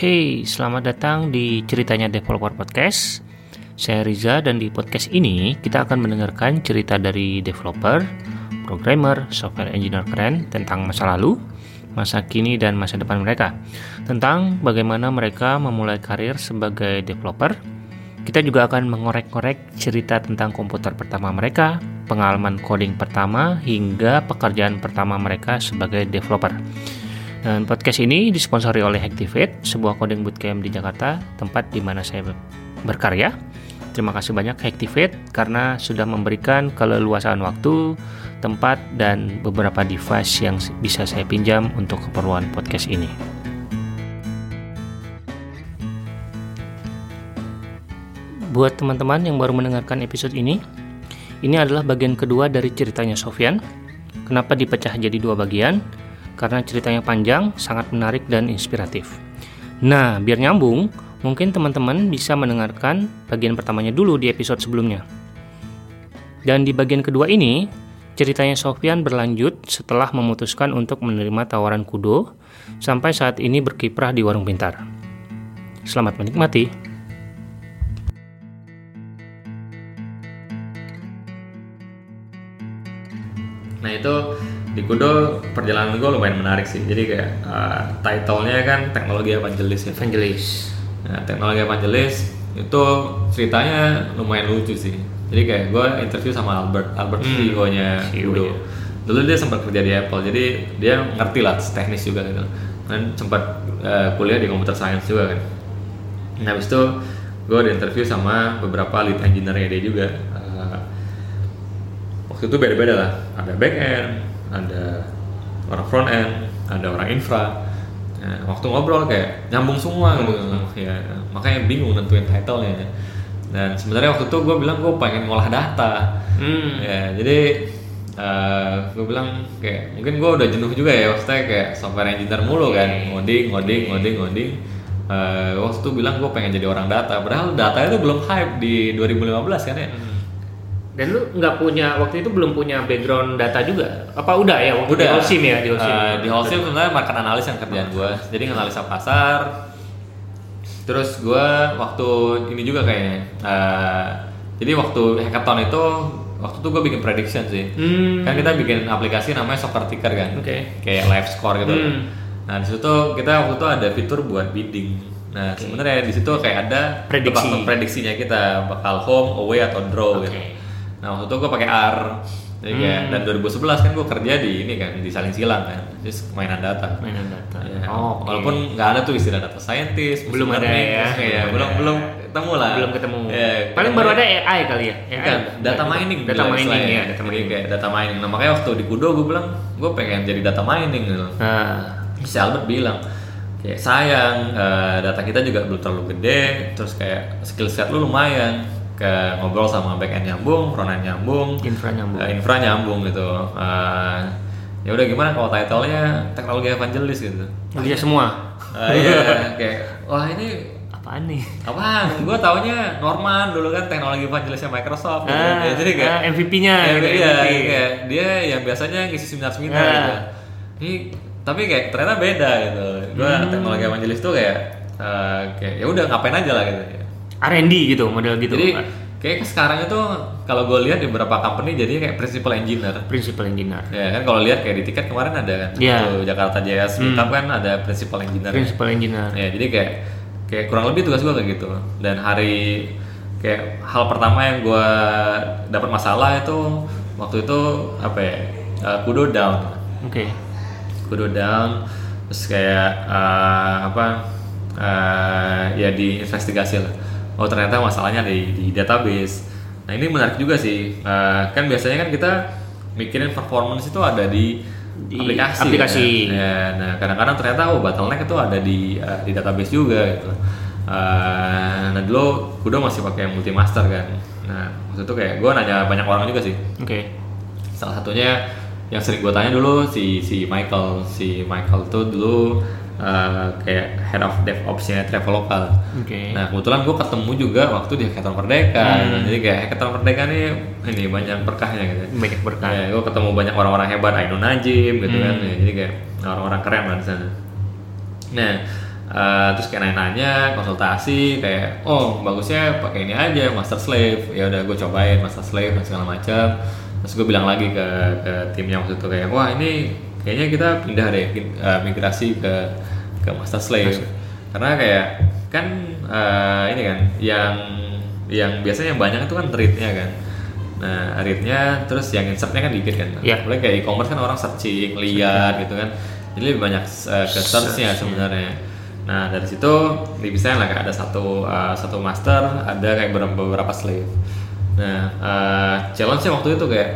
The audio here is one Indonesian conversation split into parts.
Hey, selamat datang di Ceritanya Developer Podcast. Saya Riza dan di podcast ini kita akan mendengarkan cerita dari developer, programmer, software engineer keren tentang masa lalu, masa kini dan masa depan mereka. Tentang bagaimana mereka memulai karir sebagai developer. Kita juga akan mengorek-korek cerita tentang komputer pertama mereka, pengalaman coding pertama hingga pekerjaan pertama mereka sebagai developer. Dan podcast ini disponsori oleh Activate, sebuah coding bootcamp di Jakarta, tempat di mana saya berkarya. Terima kasih banyak Activate karena sudah memberikan keleluasaan waktu, tempat, dan beberapa device yang bisa saya pinjam untuk keperluan podcast ini. Buat teman-teman yang baru mendengarkan episode ini, ini adalah bagian kedua dari ceritanya Sofyan. Kenapa dipecah jadi dua bagian? Karena ceritanya panjang, sangat menarik dan inspiratif. Nah, biar nyambung, mungkin teman-teman bisa mendengarkan bagian pertamanya dulu di episode sebelumnya. Dan di bagian kedua ini, ceritanya Sofyan berlanjut setelah memutuskan untuk menerima tawaran Kudo sampai saat ini berkiprah di warung pintar. Selamat menikmati. Nah itu di Kudo perjalanan gue lumayan menarik sih. Jadi kayak uh, title-nya kan teknologi evangelis ya. Evangelis. Nah, teknologi evangelis itu ceritanya lumayan lucu sih. Jadi kayak gue interview sama Albert, Albert Hmm, CEO-nya CEO-nya. Kudo. Dulu dia sempat kerja di Apple, jadi dia ngerti lah teknis juga gitu. Dan sempat uh, kuliah di computer science juga kan. Nah habis itu gue di interview sama beberapa lead engineer-nya dia juga. Uh, waktu itu beda-beda lah ada back end ada orang front end ada orang infra. Nah, waktu ngobrol kayak nyambung semua gitu. Ya makanya bingung nentuin title-nya dan sebenarnya waktu itu gue bilang gue pengen ngolah data. Hmm. ya jadi gue bilang kayak mungkin gue udah jenuh juga ya maksudnya kayak software engineer mulu kan. Ngoding ngoding ngoding ngoding. Eh, waktu itu bilang gue pengen jadi orang data. Padahal data itu belum hype di 2015 kan ya Dan lu nggak punya waktu itu belum punya background data juga? Apa udah ya waktu di Holcim ya di Holcim? Eh, di Holcim sebenarnya market analis yang kerjaan gue jadi nganalisa pasar terus gue waktu ini juga kayaknya eh, jadi waktu hackathon itu waktu itu gue bikin prediction sih Hmm. kan kita bikin aplikasi namanya soccer ticker kan Oke. kayak live score gitu Hmm. nah di situ kita waktu itu ada fitur buat bidding nah sebenarnya di situ kayak ada Prediksi. tebak prediksinya kita bakal home away atau draw Oke. gitu nah waktu itu gue pakai R jadi kayak, Hmm. dan 2011 kan gue kerja di ini kan di saling silang kan terus mainan data Mainan data. Ya, Oh, oke. walaupun nggak ada tuh istilah data scientist Belum ada learning, ya. terus kayak Belum belum ketemu lah belum ketemu. Ya, Paling baru ya. ada AI kali ya? AI. Bukan, data mining Data mining ya, data Jadi mining. kayak data mining nah makanya waktu di Kudo gue bilang gue pengen jadi data mining gitu Nah, si Albert bilang kayak sayang eh, data kita juga belum terlalu gede terus kayak skill set lu lumayan ke ngobrol sama back end nyambung front end nyambung infra nyambung. eh, infra nyambung gitu Eh, ya udah gimana kalau title-nya teknologi evangelis gitu Dia semua. Eh, iya kayak wah ini Apaan nih? apa gue taunya Norman dulu kan teknologi evangelisnya Microsoft gitu. Ah, Ya, jadi kayak ah, MVP-nya, ya, gitu, iya, MVP. kayak dia yang biasanya ngisi seminar-seminar Ah. gitu. Ini tapi kayak ternyata beda gitu. Gue Hmm. teknologi evangelis tuh kayak eh, kayak ya udah ngapain aja lah gitu. R&D gitu, model gitu. Jadi kayak sekarang itu kalau gue lihat di beberapa company jadi kayak principal engineer. principal engineer. Ya kan kalau lihat kayak di tiket kemarin ada kan. Tuh, Jakarta JS Meetup kan ada principal engineer. Principal engineer. Ya jadi kayak kayak kurang lebih tugas gue kayak gitu. Dan hari kayak hal pertama yang gue dapat masalah itu waktu itu apa ya? uh, kudo down, Oke. kudo down. Terus kayak uh, apa? uh, ya diinvestigasi lah. Oh ternyata masalahnya di, di database. Nah ini menarik juga sih. Uh, kan biasanya kan kita mikirin performance itu ada di, Di aplikasi. aplikasi. kan. Ya, nah kadang-kadang ternyata oh bottleneck itu ada di uh, di database juga gitu. Uh, nah dulu Kudo masih pakai multi master kan. Nah waktu itu kayak gue nanya banyak orang juga sih. Oke. Salah satunya yang sering gue tanya dulu si si Michael, si Michael tuh dulu uh, kayak head of DevOps-nya Traveloka. Oke. Nah kebetulan gue ketemu juga waktu di Hackathon Merdeka. Hmm. Jadi kayak Hackathon Merdeka nih ini banyak berkahnya gitu. Banyak berkah. Ya, gue ketemu banyak orang-orang hebat, Ainun Najim gitu Hmm. kan. Ya, jadi kayak orang-orang keren lah di sana. Nah, Uh, terus kayak nanya-nanya konsultasi kayak oh bagusnya pakai ini aja master slave ya udah gue cobain master slave dan segala macam terus gue bilang lagi ke, ke timnya waktu itu kayak wah ini kayaknya kita pindah deh uh, migrasi ke ke master slave. Karena kayak kan uh, ini kan yang yang biasanya yang banyak itu kan read-nya kan. Nah read-nya terus yang insertnya kan dikit kan. Iya. Apalagi kayak e-commerce kan orang searching lihat gitu kan. Jadi lebih banyak uh, ke search-nya sebenarnya. Nah dari situ bisa lah kayak ada satu uh, satu master ada kayak beberapa, beberapa slave. Nah uh, challenge-nya waktu itu kayak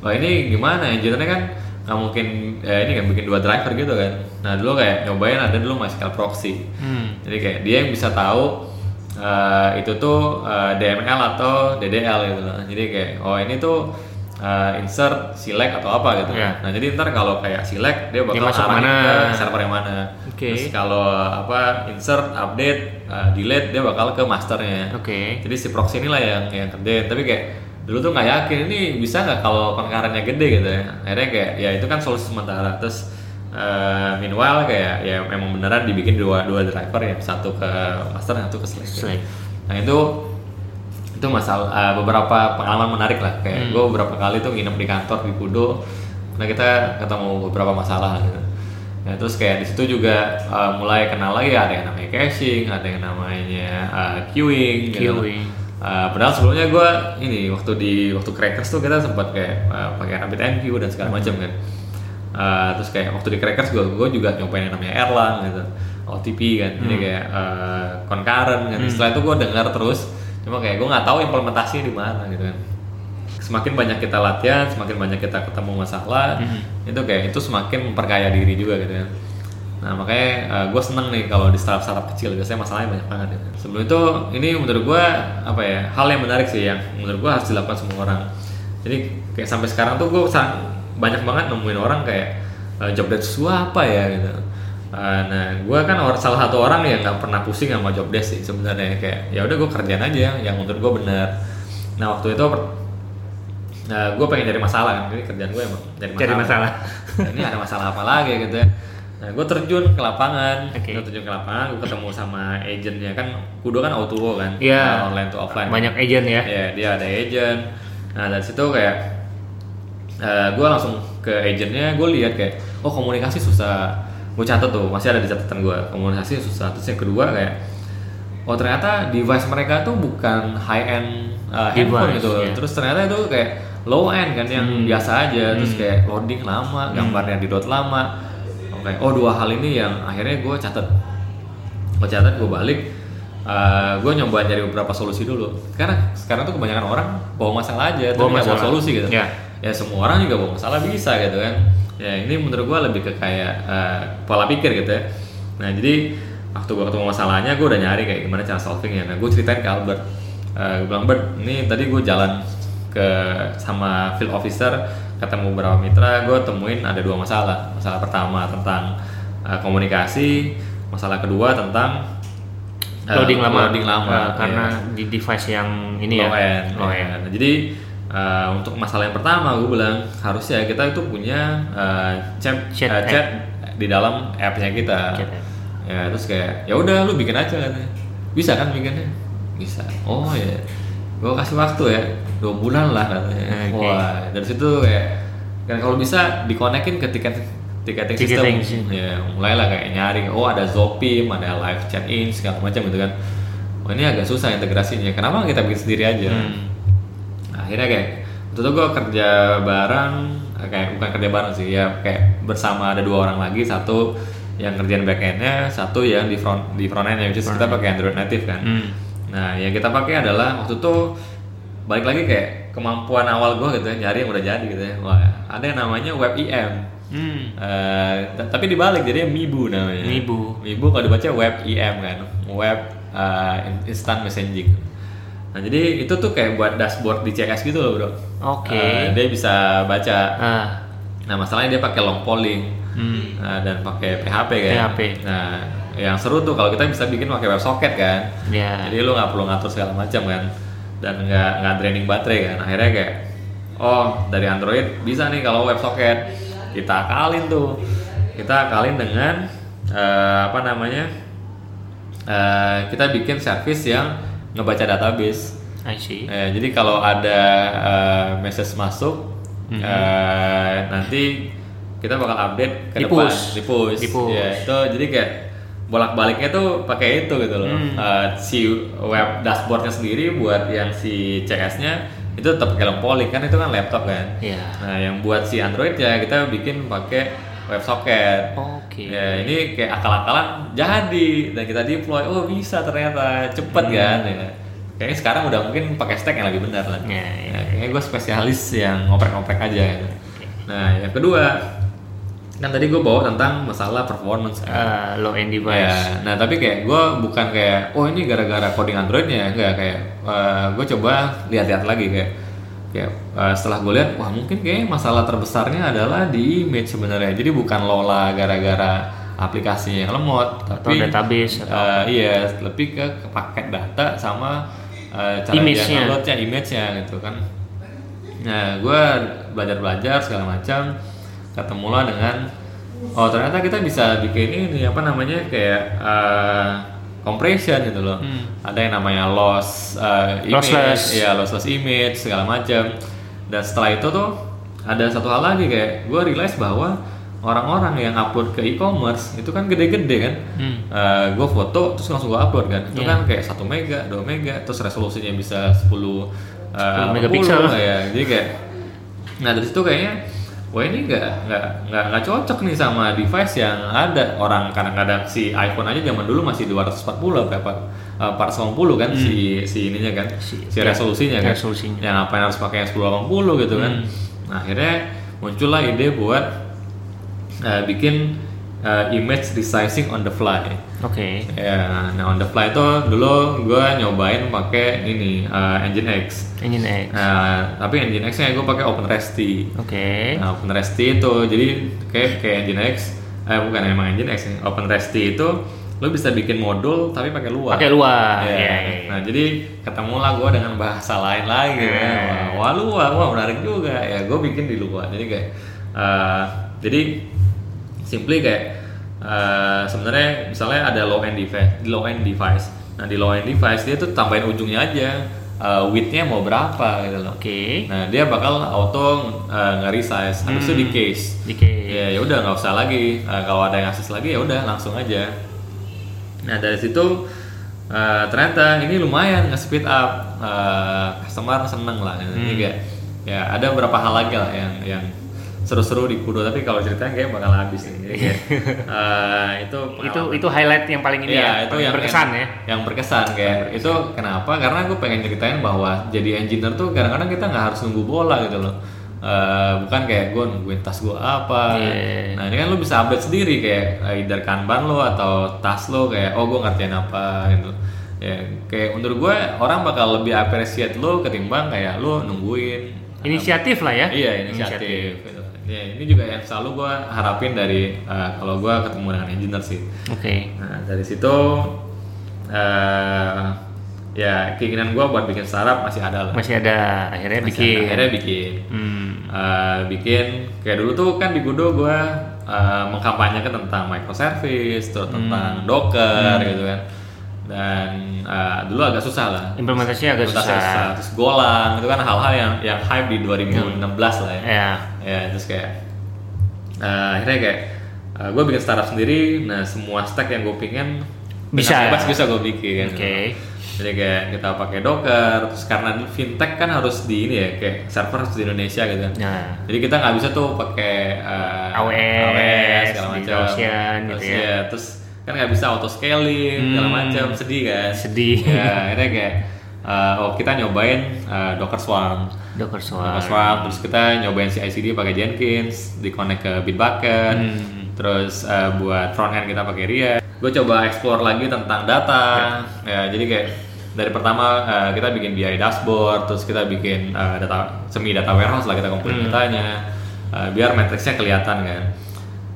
wah ini gimana? Engineer-nya kan nggak mungkin eh, ini kan bikin dua driver gitu kan nah dulu kayak nyobain ada dulu MySQL proxy Hmm. jadi kayak dia yang bisa tahu eh, itu tuh eh, DML atau DDL gitu loh. Jadi kayak oh ini tuh eh, insert, select atau apa gitu. Iya. Nah jadi ntar kalau kayak select dia bakal Dia masuk arahin mana? ke server yang mana. Oke. Terus kalau apa insert, update, eh, delete dia bakal ke masternya. Oke. Jadi si proxy inilah yang yang kerjain. Tapi kayak dulu tuh nggak yakin ini bisa nggak kalau concurrentnya gede gitu ya. Akhirnya kayak ya itu kan solusi sementara. Terus eh, meanwhile kayak ya memang beneran dibikin dua dua driver ya satu ke master satu ke slave. Slave. Nah itu itu masalah eh, beberapa pengalaman menarik lah. Kayak gue beberapa kali tuh nginep di kantor di Kudo. Nah kita ketemu beberapa masalah gitu. Ya, terus kayak di situ juga eh, mulai kenal lagi ada yang namanya caching, ada yang namanya eh, queuing, gitu. Uh, padahal sebelumnya gue ini waktu di waktu Crackers tuh kita sempat kayak uh, pakai RabbitMQ dan segala macam kan. Uh, terus kayak waktu di Crackers gue gue juga nyobain yang namanya Erlang gitu, OTP kan, jadi kayak uh, concurrent kan. Setelah itu gue dengar terus, cuma kayak gue nggak tahu implementasinya di mana gitu kan. Semakin banyak kita latihan, semakin banyak kita ketemu masalah, itu kayak itu semakin memperkaya diri juga gitu kan. Nah makanya gue seneng nih kalau di startup-startup kecil biasanya masalahnya banyak banget. Ya. Sebelum itu ini menurut gue apa ya hal yang menarik sih yang menurut gue harus dilakukan semua orang. Jadi kayak sampai sekarang tuh gue banyak banget nemuin orang kayak uh, job desk gue apa ya gitu. Uh, nah gue kan or, salah satu orang yang nggak pernah pusing sama job desk sih sebenarnya kayak ya udah gue kerjaan aja yang menurut gue benar. Nah waktu itu Nah, gue pengen cari masalah kan, jadi kerjaan gue emang cari masalah. Cari masalah. Nah, ini ada masalah apa lagi gitu ya. Nah, gue terjun ke lapangan, Oke. gue terjun ke lapangan, gue ketemu sama agentnya kan, Kudo kan auto kan, Iya. nah, online to offline. Banyak agent ya. Iya, dia ada agent. Nah dari situ kayak gue langsung ke agentnya, gue lihat kayak, oh komunikasi susah. Gue catat tuh, masih ada di catatan gue, komunikasi susah. Terus yang kedua kayak, oh ternyata device mereka tuh bukan high end uh, handphone Device, gitu. iya. Terus ternyata itu kayak low end kan yang Hmm. biasa aja. Terus kayak loading lama, gambarnya di dot lama. Oke, oh dua hal ini yang akhirnya gue catat. Gue catat, gue balik. gue nyoba nyari beberapa solusi dulu. Karena sekarang tuh kebanyakan orang bawa masalah aja, Bawa nggak bawa masalah. solusi gitu. Ya. Ya semua orang juga bawa masalah bisa gitu kan. Ya ini menurut gue lebih ke kayak eh, pola pikir gitu ya. Nah jadi waktu gue ketemu masalahnya, gue udah nyari kayak gimana cara solvingnya. Nah gue ceritain ke Albert. Eh, gue bilang Bert, ini tadi gue jalan ke sama field officer ketemu beberapa mitra, gue temuin ada dua masalah. Masalah pertama tentang eh, komunikasi, masalah kedua tentang eh, Loading lama. loading lama, Eh, karena iya di device yang ini low ya. end, Low end. Jadi uh, untuk masalah yang pertama gue bilang harusnya kita itu punya uh, chat, Chat uh, app. chat di dalam app-nya kita. Chat app. Ya terus kayak ya udah lu bikin aja katanya. Bisa kan bikinnya? Bisa. Oh ya. Gue kasih waktu ya dua bulan lah katanya. Oke. Wah dari situ kayak kan kalau bisa dikonekin ke tiket system. Ticketing system. Ya mulailah kayak nyari. Oh ada Zopim, ada live chat in segala macam gitu kan. Oh ini agak susah integrasinya. Kenapa kita bikin sendiri aja? Hmm. akhirnya kayak itu gue kerja bareng kayak bukan kerja bareng sih ya kayak bersama ada dua orang lagi satu yang kerjaan backendnya satu yang di front di front endnya which is kita pakai Android native kan Hmm. nah yang kita pakai adalah waktu itu balik lagi kayak kemampuan awal gue gitu ya nyari yang udah jadi gitu ya wah ada yang namanya web IM Hmm. T- tapi dibalik jadi Mibu namanya Mibu. Mibu kalau dibaca web IM kan web in- instant messaging nah jadi itu tuh kayak buat dashboard di CS gitu loh bro Oke. Eh, dia bisa baca Ah. nah masalahnya dia pakai long polling Hmm. eh, dan pakai PHP kan PHP. nah yang seru tuh kalau kita bisa bikin pakai WebSocket kan Ya. jadi lu nggak perlu ngatur segala macam kan dan nggak nggak draining baterai kan akhirnya kayak oh dari Android bisa nih kalau WebSocket kita akalin tuh kita akalin dengan eh, apa namanya eh, kita bikin service yang ngebaca database. I see. Eh, jadi kalau ada eh, message masuk, Mhm. eh, nanti kita bakal update ke Di depan, push. di push. Di push. Ya, itu jadi kayak bolak-baliknya tuh pakai itu gitu loh. Hmm. Eh, si web dashboardnya sendiri buat yang si CS-nya itu tetap pakai Lempoli kan itu kan laptop kan. Iya. Nah, yang buat si Android ya kita bikin pakai WebSocket. Oke. Ya, ini kayak akal-akalan jadi dan kita deploy. Oh, bisa ternyata cepet Hmm. kan ya. Kayaknya sekarang udah mungkin pakai stack yang lebih benar lah. Ya, ya. Ya, kayaknya gue spesialis yang ngoprek-ngoprek aja. gitu. Nah, yang kedua kan tadi gue bawa tentang masalah performance kan. Eh, low end Ya, device. nah tapi kayak gue bukan kayak oh ini gara-gara coding Androidnya enggak kayak gue coba lihat-lihat lagi kayak kayak eh, setelah gue lihat wah mungkin kayak masalah terbesarnya adalah di image sebenarnya jadi bukan lola gara-gara aplikasinya yang lemot Atau tapi database atau eh, iya lebih ke, ke paket data sama eh, cara Image-nya. dia downloadnya image-nya gitu kan nah gue belajar-belajar segala macam ketemulah dengan oh ternyata kita bisa bikin ini apa namanya kayak eh, compression gitu loh Hmm. ada yang namanya loss eh, image Lossless. ya lossless image segala macam dan setelah itu tuh ada satu hal lagi kayak gue realize bahwa orang-orang yang upload ke e-commerce itu kan gede-gede kan Hmm. gue foto terus langsung gue upload kan itu Iya. kan kayak satu mega 2 mega terus resolusinya bisa 10 uh, 10 megapiksel. ya jadi kayak nah dari situ kayaknya wah ini nggak nggak nggak nggak cocok nih sama device yang ada. Orang kadang-kadang si iPhone aja zaman dulu masih 240 berapa uh, 480 kan si si ininya kan si, Si- ya, resolusinya kan. resolusinya. yang apa yang harus pakai yang 1080 gitu kan. Nah akhirnya muncullah ide buat uh, bikin uh, image resizing on the fly Oke. Ya, nah on the fly itu dulu gue nyobain pakai ini uh, Engine X. Engine X. Nah, tapi Engine X-nya gue pakai OpenResty. Oke. Nah, OpenResty itu jadi kayak kayak Engine X, eh bukan emang Engine X, nih. OpenResty itu lo bisa bikin modul tapi pakai luar. Pakai luar. Ya. Iya, iya, iya. Nah, jadi ketemulah gue dengan bahasa lain lagi Iya. kan. Wah, wah luar, wah menarik juga. Ya, gue bikin di luar. Jadi kayak, uh, jadi simply kayak uh, sebenarnya misalnya ada low end device, low end device. Nah di low end device dia tuh tambahin ujungnya aja, uh, widthnya mau berapa gitu loh. Oke. Nah dia bakal auto uh, nge-resize, habis itu di case. Di case. Ya ya udah nggak usah lagi. Uh, kalau ada yang akses lagi ya udah langsung aja. Nah dari situ uh, ternyata ini lumayan nge-speed up uh, customer seneng lah. Jadi Hmm. kayak ya ada beberapa hal lagi lah yang yang seru-seru di Kudo tapi kalau ceritanya kayak bakal habis nih. Jadi kayak, uh, itu Itu itu highlight yang paling ini Iya, ya, itu yang berkesan yang, ya. Yang berkesan kayak itu kenapa? Karena gue pengen ceritain bahwa jadi engineer tuh kadang-kadang kita nggak harus nunggu bola gitu loh. Eh, bukan kayak gue nungguin tas gue apa. Iya. Nah ini kan lo bisa update sendiri kayak either kanban lo atau tas lo kayak oh gue ngerjain apa gitu. Ya kayak menurut gue orang bakal lebih appreciate lo ketimbang kayak lo nungguin. Inisiatif lah ya. Iya inisiatif. gitu. Ya, ini juga yang selalu gue harapin dari eh, kalau gue ketemu dengan engineer sih. Oke. Nah dari situ eh ya keinginan gue buat bikin startup masih ada lah. Masih ada akhirnya Masih bikin. ada. Akhirnya bikin. Hmm. Eh, bikin kayak dulu tuh kan di Gudo gue eh, mengkampanyekan tentang microservice, terus tentang Docker gitu kan. Dan eh, dulu agak susah lah. Implementasinya agak Implementasi susah. Terus Golang itu kan hal-hal yang yang hype di 2016 lah ya Ya. ya terus kayak eh, akhirnya kayak gue bikin startup sendiri nah semua stack yang gue pingin Bisa. bebas bisa gue bikin Oke. jadi kayak kita pakai docker terus karena fintech kan harus di ini ya kayak server harus di Indonesia gitu kan Nah. jadi kita nggak bisa tuh pakai eh, AWS, segala di macam Ocean gitu ya. terus kan nggak bisa auto scaling segala Hmm. macam sedih kan Sedih. ya akhirnya kayak eh, oh kita nyobain eh, docker swarm Docker Docker Swarm. Swarm, terus kita nyobain CI/CD pakai Jenkins, di connect ke Bitbucket, Hmm. terus eh, buat front end kita pakai React. Gue coba explore lagi tentang data, ya jadi kayak dari pertama eh, kita bikin BI dashboard, terus kita bikin eh, data semi data warehouse lah kita kumpulin Hmm. datanya, eh, biar matriksnya kelihatan kan.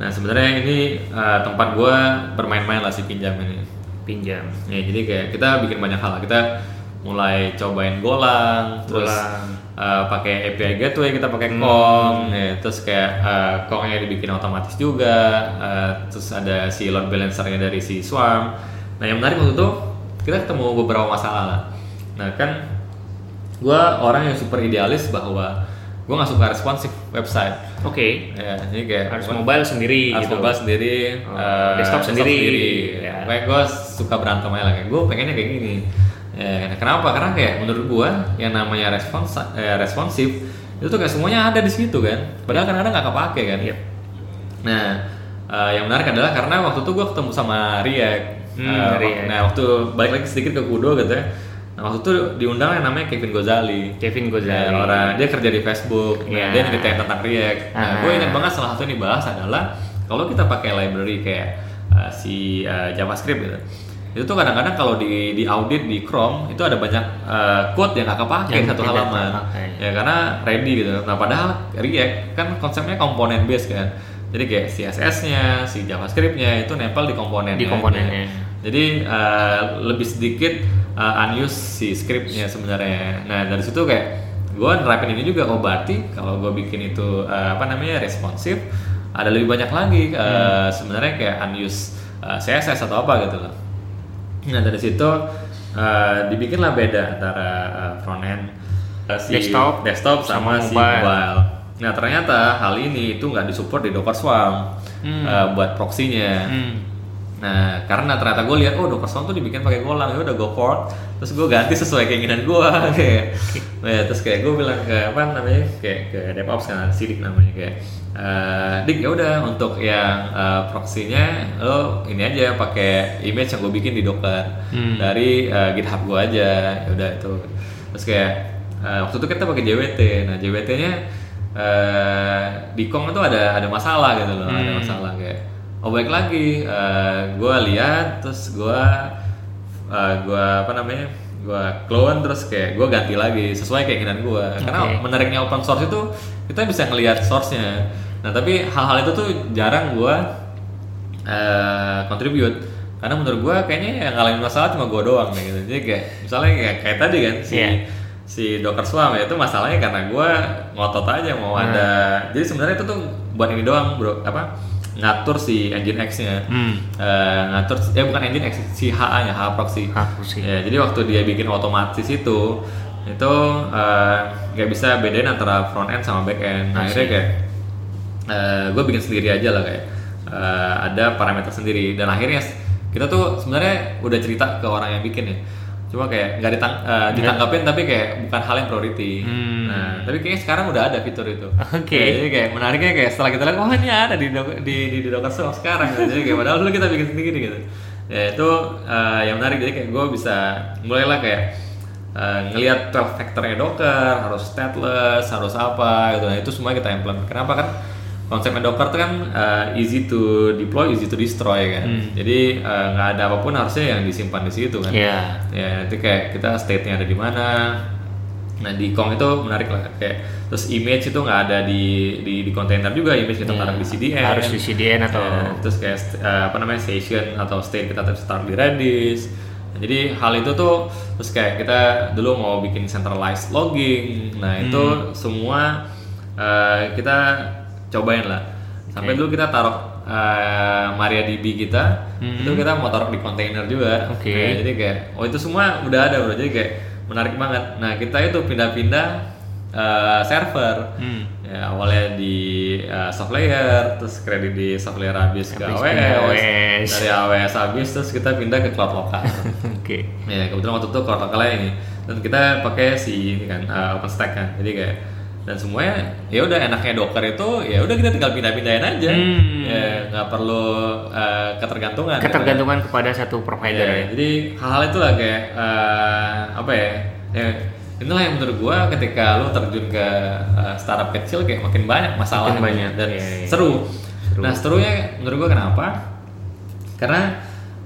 Nah sebenarnya ini eh, tempat gue bermain-main lah si pinjam ini. Pinjam. Ya, jadi kayak kita bikin banyak hal. Kita mulai cobain Golang, terus Golang. uh, pakai API gateway kita pakai Hmm. Kong, ya, terus kayak uh, Kongnya dibikin otomatis juga, uh, terus ada si load balancernya dari si Swarm. Nah yang menarik waktu itu kita ketemu beberapa masalah lah. Nah kan gue orang yang super idealis bahwa gue nggak suka responsif website. Oke. Ya, jadi kayak Harus gua- mobile sendiri harus gitu. mobile sendiri, Oh, eh, desktop sendiri. Ya. Kayak gue suka berantem aja lah, kayak gue pengennya kayak gini. Ya, kenapa? Karena kayak menurut gue yang namanya respons eh, responsif itu tuh kayak semuanya ada di situ kan. Padahal kadang-kadang nggak kepake kan. Yep. Nah, eh, yang menarik adalah karena waktu itu gue ketemu sama React. Hmm, Eh, React. Nah, waktu balik lagi sedikit ke Kudo gitu ya. Nah, waktu itu diundang yang namanya Kevin Gozali. Kevin Gozali. Ya, orang dia kerja di Facebook. Nah, Iya. dia nyeritain tentang React. Nah, Ah. gue ingat banget salah satu yang dibahas adalah kalau kita pakai library kayak uh, si uh, JavaScript gitu. Itu tuh kadang-kadang kalau di di audit di Chrome itu ada banyak uh, code yang gak kepake Yang satu halaman. Ya karena ready gitu. Nah, padahal React kan konsepnya komponen base kan. Jadi kayak CSS-nya, si JavaScript-nya itu nempel di komponennya. Di komponennya. Jadi uh, lebih sedikit uh, unused si scriptnya sebenarnya. Nah dari situ kayak gue nerapin ini juga. Oh berarti kalau gue bikin itu uh, apa namanya responsif, ada lebih banyak lagi uh, sebenarnya kayak unused uh, CSS atau apa gitu loh. Nah dari situ uh, dibikinlah beda antara uh, front end uh, si Desktop desktop sama, sama si mobile. Nah ternyata hal ini itu nggak disupport di Docker Swarm Hmm. uh, buat proxy-nya. Hmm. Nah, karena ternyata gue lihat, oh Docker Swarm tuh dibikin pakai Golang, ya udah go port. Terus gue ganti sesuai keinginan gue, kayak, nah, terus kayak gue bilang ke apa namanya, kayak ke DevOps kan, Sidik namanya kayak, eh Dik ya udah untuk yang eh, proxy-nya lo ini aja pakai image yang gue bikin di Docker Hmm. dari eh, GitHub gue aja, ya udah itu. Terus kayak eh, waktu itu kita pakai JWT, nah JWT-nya eh di Kong itu ada ada masalah gitu loh, ada Hmm. masalah kayak oh baik lagi gue lihat terus gue gue apa namanya gue clone terus kayak gue ganti lagi sesuai keinginan gue karena Oke. menariknya open source itu kita bisa ngelihat source-nya nah tapi hal-hal itu tuh jarang gue eh contribute karena menurut gue kayaknya yang ngalamin masalah cuma gue doang gitu jadi kayak misalnya kayak, kayak tadi kan si Iya. Si Docker Swarm ya itu masalahnya karena gue ngotot aja mau Hmm. ada jadi sebenarnya itu tuh buat ini doang bro apa ngatur si engine X-nya Hmm. Eh, ngatur eh bukan engine X si HA nya HA proxy Aku sih. Ya, jadi waktu dia bikin otomatis itu itu eh, nggak bisa bedain antara front end sama back end. Nah, akhirnya kayak gue bikin sendiri aja lah kayak eh, ada parameter sendiri dan akhirnya kita tuh sebenarnya udah cerita ke orang yang bikin ya. Cuma kayak nggak ditang eh, ditangkapin tapi kayak bukan hal yang priority. Hmm. Nah, tapi kayaknya sekarang udah ada fitur itu. Oke. Ya, jadi kayak menariknya kayak setelah kita lihat, wah ini ada di di di, di Docker Swarm sekarang. gitu. Jadi kayak padahal dulu kita bikin sendiri gitu. Ya itu eh, yang menarik jadi kayak gue bisa mulailah kayak eh, ngelihat 12 factornya Docker harus stateless harus apa gitu. Nah itu semua kita implement. Kenapa kan? Konsepnya Docker itu kan eh, easy to deploy, easy to destroy kan. Jadi eh, nggak ada apa pun harusnya yang disimpan di situ kan. Iya. Ya nanti kayak kita state-nya ada di mana. Nah di Kong itu menarik lah kayak terus image itu nggak ada di di di kontainer juga image kita Iya. taruh di CDN. Harus di CDN atau Ya, terus kayak eh, apa namanya session atau state kita taruh di Redis. Nah, jadi hal itu tuh terus kayak kita dulu mau bikin centralized logging. Nah Hmm. itu semua eh, kita cobain lah. Sampai Oke. dulu kita taruh eh, MariaDB kita Hmm. itu kita mau taruh di kontainer juga. Oke. Nah, jadi kayak oh itu semua udah ada bro. Jadi kayak menarik banget. Nah kita itu pindah-pindah eh, server. Hmm. Ya, awalnya di uh, soft layer, terus kredit di soft layer habis ke Habis AWS, pindah AWS. dari AWS habis terus kita pindah ke cloud lokal. Oke. ya kebetulan waktu itu cloud lokalnya ini dan kita pakai si ini kan uh, OpenStack kan, jadi kayak dan semuanya ya udah enaknya Docker itu ya udah kita tinggal pindah-pindahin aja, Hmm. ya nggak perlu uh, ketergantungan. gitu. Ketergantungan kepada satu provider Ya, ya. jadi hal-hal itu lah kayak eh, apa ya? ya inilah yang menurut gua ketika lu terjun ke eh, startup kecil kayak makin banyak masalah Makin banyak, dan iya, iya. seru. Seru. Nah serunya menurut gua kenapa? Karena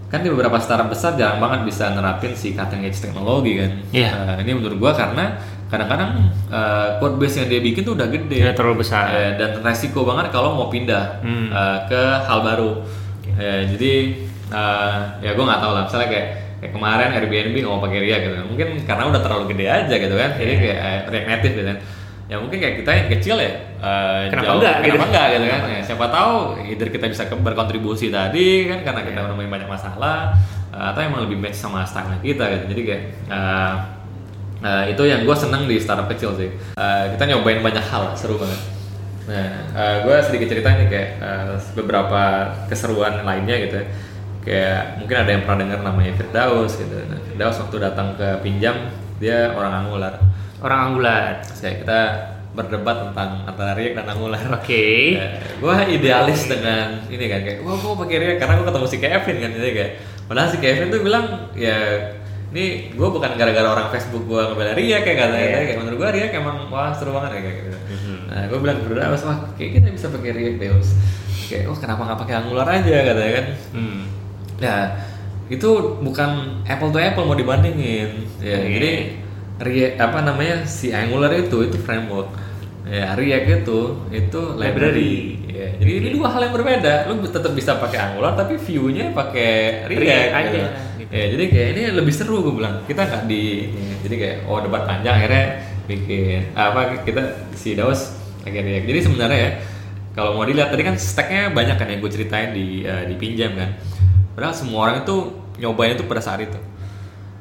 kan di beberapa startup besar jarang banget bisa nerapin si cutting edge teknologi kan. Iya. Eh, ini menurut gua karena kadang-kadang eh, code base yang dia bikin tuh udah gede. Tidak terlalu besar. Eh, dan resiko banget kalau mau pindah Hmm. eh, ke hal baru. Eh, jadi eh, ya gue nggak tahu lah. Misalnya kayak, kayak kemarin Airbnb nggak mau pakai React gitu. Mungkin karena udah terlalu gede aja gitu kan. Jadi Iya. kayak eh, React Native gitu kan. ya mungkin kayak kita yang kecil ya eh, Kenapa enggak, kenapa gitu? enggak gitu kan ya, siapa tahu either kita bisa berkontribusi tadi kan karena kita menemui banyak masalah atau emang lebih match sama style kita gitu jadi kayak eh, eh, itu yang gue seneng di startup kecil sih Eh, kita nyobain banyak hal seru banget nah gue sedikit cerita nih kayak eh, beberapa keseruan lainnya gitu ya kayak mungkin ada yang pernah dengar namanya Firdaus gitu nah, Firdaus waktu datang ke pinjam dia orang Angular Orang Angular. Kayak kita berdebat tentang antara React dan Angular. Oke. gue idealis dengan ini kan kayak, wah gue pakai React karena gue ketemu si Kevin kan jadi kayak, padahal si Kevin tuh bilang ya ini gue bukan gara-gara orang Facebook gue ngebela React kayak katanya Iya. kayak menurut gue React emang wah seru banget ya kayak gitu. Mhm. Nah gue bilang berdua wah kayak kita bisa pakai React deh Us." Kayak wah kenapa nggak pakai Angular aja katanya kan. Hmm. Nah, itu bukan apple to apple mau dibandingin. Ya, Iya. jadi React apa namanya si Angular itu itu framework. Ya, React itu itu library. Ya, jadi ini dua hal yang berbeda. Lu tetap bisa pakai Angular tapi view-nya pakai React, React aja, gitu. Ya, jadi kayak ini lebih seru gue bilang. Kita nggak di jadi kayak oh debat panjang akhirnya bikin apa kita si Daus React. Jadi sebenarnya ya kalau mau dilihat tadi kan stacknya banyak kan yang gue ceritain di eh, di pinjam kan. Padahal semua orang itu nyobain itu pada saat itu.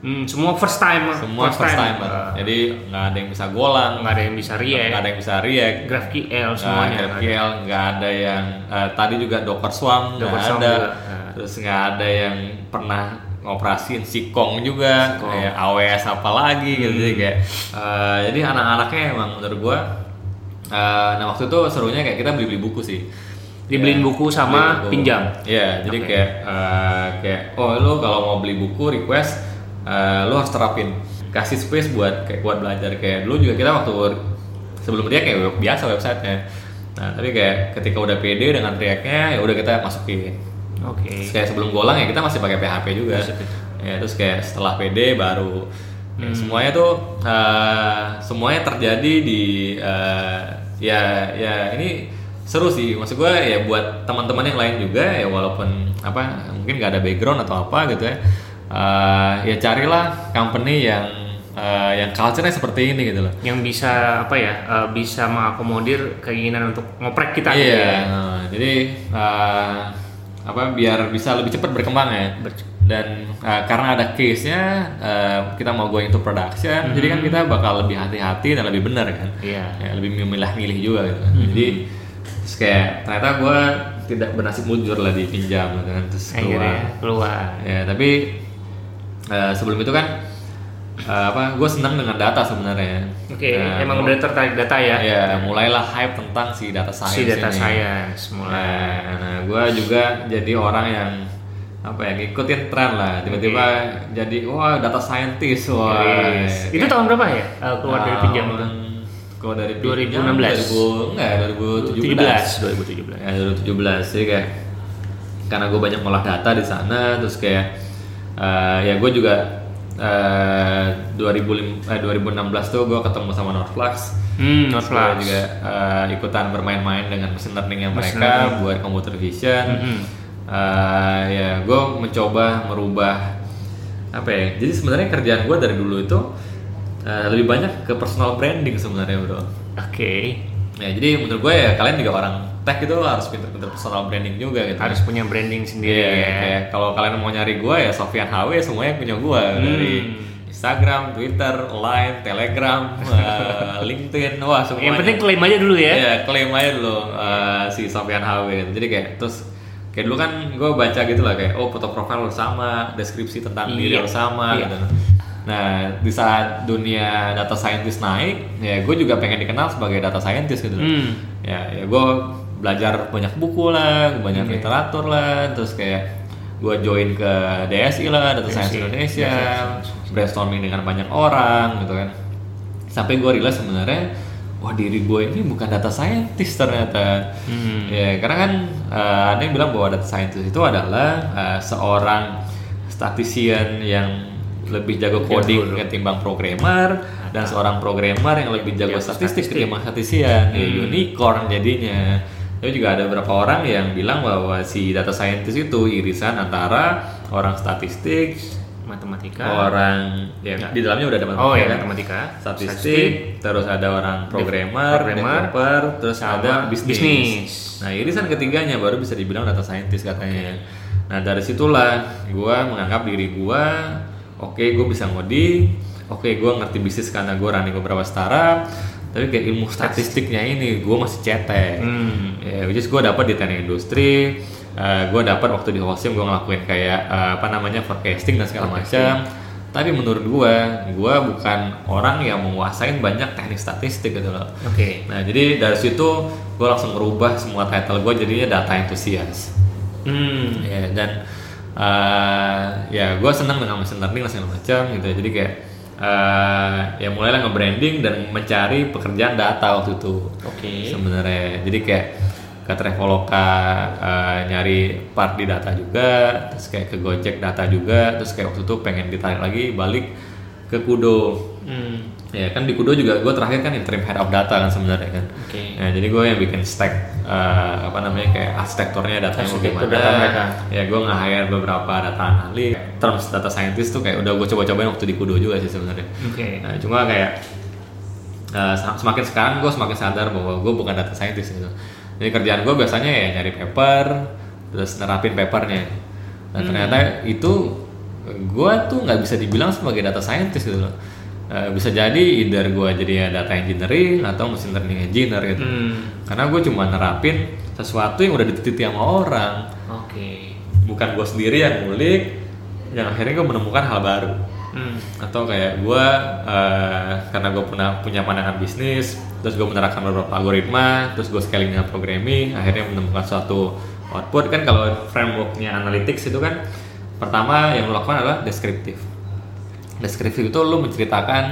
Hmm, semua first time. Semua first, timer. Uh, Jadi nggak ada yang bisa golang, nggak ada yang bisa React, nggak ada yang bisa React, GraphQL semuanya. ada GraphQL, nggak ada yang eh, tadi juga Docker Swarm nggak ada, juga, nah. terus nggak ada yang pernah ngoperasin Sikong juga, Sikong. kayak AWS apa lagi gitu. Jadi kayak eh, jadi anak-anaknya emang menurut gua, eh, nah waktu itu serunya kayak kita beli-beli buku sih. Dibeliin Ya, buku sama beli buku. pinjam? Iya, jadi Oke. kayak eh, kayak oh lu kalau mau beli buku request eh, lu harus terapin kasih space buat kayak buat belajar kayak dulu juga kita waktu sebelum dia kayak biasa websitenya. Nah, tapi kayak ketika udah pede dengan React-nya ya udah kita masukin. Oke. Terus kayak sebelum golang ya kita masih pakai PHP juga. Masih pakai. Ya, terus kayak setelah pede baru ya, semuanya tuh eh, semuanya terjadi di eh, ya ya ini seru sih maksud gue ya buat teman-teman yang lain juga ya walaupun apa mungkin gak ada background atau apa gitu ya eh, ya carilah company yang eh, yang culture-nya seperti ini gitu loh Yang bisa apa ya? eh, bisa mengakomodir keinginan untuk ngoprek kita. gitu iya ya. nah, jadi eh, apa biar bisa lebih cepat berkembang ya. Dan eh, karena ada case-nya eh, kita mau going to production jadi kan kita bakal lebih hati-hati dan lebih benar kan. Iya. ya, lebih memilah-milih juga gitu jadi terus kayak ternyata gue tidak bernasib mujur lah di pinjam gitu kan terus keluar. Akhirnya keluar. ya tapi eh, sebelum itu kan eh, apa gue senang dengan data sebenarnya Oke, Nah, emang udah tertarik data ya? ya mulailah hype tentang si data science si data ini. science mulai. Nah, nah gue juga jadi orang yang apa ya ngikutin tren lah tiba-tiba jadi wah data scientist wah Yes. Itu tahun berapa ya? eh, keluar dari pinjam itu? Kalau dari 2016. pinjam 2000 enggak 2017. 17, 2017. Ya 2017 jadi kayak karena gue banyak ngolah data di sana terus kayak eh, ya gue juga eh 2005, eh, 2016 tuh gue ketemu sama Norflux Hmm, Norflux. juga eh, ikutan bermain-main dengan machine learning yang mereka learning. buat computer vision. Mhm. Eh, ya, gue mencoba merubah apa ya? Jadi sebenarnya kerjaan gue dari dulu itu eh, lebih banyak ke personal branding sebenarnya bro. Oke. Ya, jadi menurut gue ya kalian juga orang tech itu harus pinter-pinter personal branding juga gitu. Harus punya branding sendiri Iya, ya. kayak kalau kalian mau nyari gue ya Sofian HW semuanya punya gue dari Instagram, Twitter, Line, Telegram, eh, LinkedIn, wah semuanya. Yang penting klaim aja dulu ya. Iya, klaim aja dulu eh, si Sofian HW gitu. Jadi kayak terus kayak dulu kan gue baca gitu lah kayak oh foto profil lo sama, deskripsi tentang diri Iya. lo sama Iya. gitu. Nah di saat dunia data scientist naik, ya gue juga pengen dikenal sebagai data scientist gitu. Hmm. Ya, ya gue belajar banyak buku lah, banyak literatur lah, terus kayak gue join ke DSI lah, Data Science Indonesia, DSI. brainstorming dengan banyak orang gitu kan. Sampai gue realize sebenarnya, wah diri gue ini bukan data scientist ternyata. Hmm. Ya karena kan eh, ada yang bilang bahwa data scientist itu adalah eh, seorang statistician yang lebih jago coding ketimbang programmer dan seorang programmer yang lebih jago Jago statistik ketimbang statistician ya unicorn jadinya tapi juga ada beberapa orang yang bilang bahwa si data scientist itu irisan antara orang statistik matematika. orang ya Ya. di dalamnya udah ada matematika oh ya, matematika. statistik, terus ada orang programmer, programmer, developer, terus ada bisnis. bisnis. Nah, irisan ketiganya baru bisa dibilang data scientist katanya. Nah, dari situlah gua menganggap diri gua oke, gua bisa ngoding, oke, gua ngerti bisnis karena gua running beberapa startup, tapi kayak ilmu statistiknya ini gua masih cetek. Hmm. Ya, which is gue dapat di teknik industri, gue dapat waktu di Holcim gue ngelakuin kayak eh, apa namanya forecasting dan segala macam. Tapi menurut gue, gue bukan orang yang menguasain banyak teknik statistik gitu loh. Oke. Nah jadi dari situ gue langsung merubah semua title gue jadinya data enthusiast. Hmm. Ya, dan eh, ya gue senang dengan machine learning dan segala macam gitu. Jadi kayak eh, ya mulailah nge-branding dan mencari pekerjaan data waktu itu. Oke. sebenarnya. Jadi kayak ke Traveloka eh, nyari part di data juga terus kayak ke Gojek data juga terus kayak waktu itu pengen ditarik lagi balik ke Kudo Hmm. ya kan di Kudo juga gue terakhir kan interim head of data kan sebenarnya kan Oke. Nah, jadi gue yang bikin stack eh, apa namanya kayak arsitekturnya datanya mau Arsitektur gimana. data mereka. Ya gue nge-hire beberapa data analis, terms data scientist tuh kayak udah gue coba-cobain waktu di Kudo juga sih sebenarnya. Oke. Nah, cuma kayak sem- semakin sekarang gue semakin sadar bahwa gue bukan data scientist gitu. Jadi kerjaan gue biasanya ya nyari paper, terus nerapin papernya. Dan ternyata itu gue tuh nggak bisa dibilang sebagai data scientist gitu loh. Eh, bisa jadi either gue jadi data engineering atau machine learning engineer gitu. Hmm. Karena gue cuma nerapin sesuatu yang udah diteliti sama orang, Oke. bukan gue sendiri yang ngulik. Yang akhirnya gue menemukan hal baru Hmm. atau kayak gue karena gue punya punya pandangan bisnis terus gue menerapkan beberapa algoritma terus gue scaling dengan programming akhirnya menemukan suatu output kan kalau frameworknya analytics itu kan pertama yang lo lakukan adalah deskriptif deskriptif itu lo menceritakan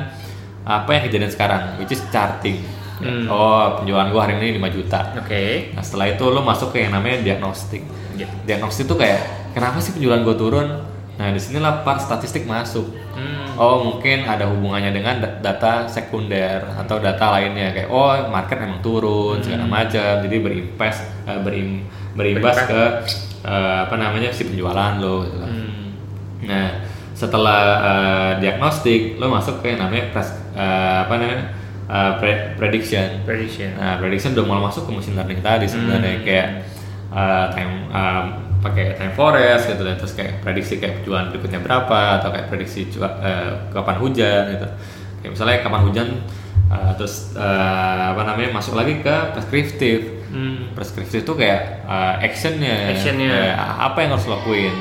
apa yang kejadian sekarang which is charting Hmm. oh penjualan gue hari ini 5 juta Oke. nah setelah itu lo masuk ke yang namanya diagnostik Gitu. diagnostik itu kayak kenapa sih penjualan gue turun nah di sinilah part statistik masuk Hmm. Oh mungkin ada hubungannya dengan da- data sekunder atau data lainnya kayak oh market emang turun segala macam jadi berimbas eh, berim, berimbas Berimpact. ke eh, apa namanya si penjualan lo gitu. Hmm. Nah setelah eh, diagnostik lo masuk ke yang namanya pres, eh, apa namanya eh, pre- prediction. Prediction. Nah prediction udah mulai masuk ke machine learning tadi sebenarnya Hmm. kayak eh, time eh, pakai time forest gitu dan terus kayak prediksi kayak penjualan berikutnya berapa atau kayak prediksi cua- eh, kapan hujan gitu kayak misalnya kapan hujan eh, terus eh, apa namanya masuk lagi ke preskriptif Hmm. preskriptif itu kayak eh, actionnya Actionnya. Eh, apa yang harus lo lakuin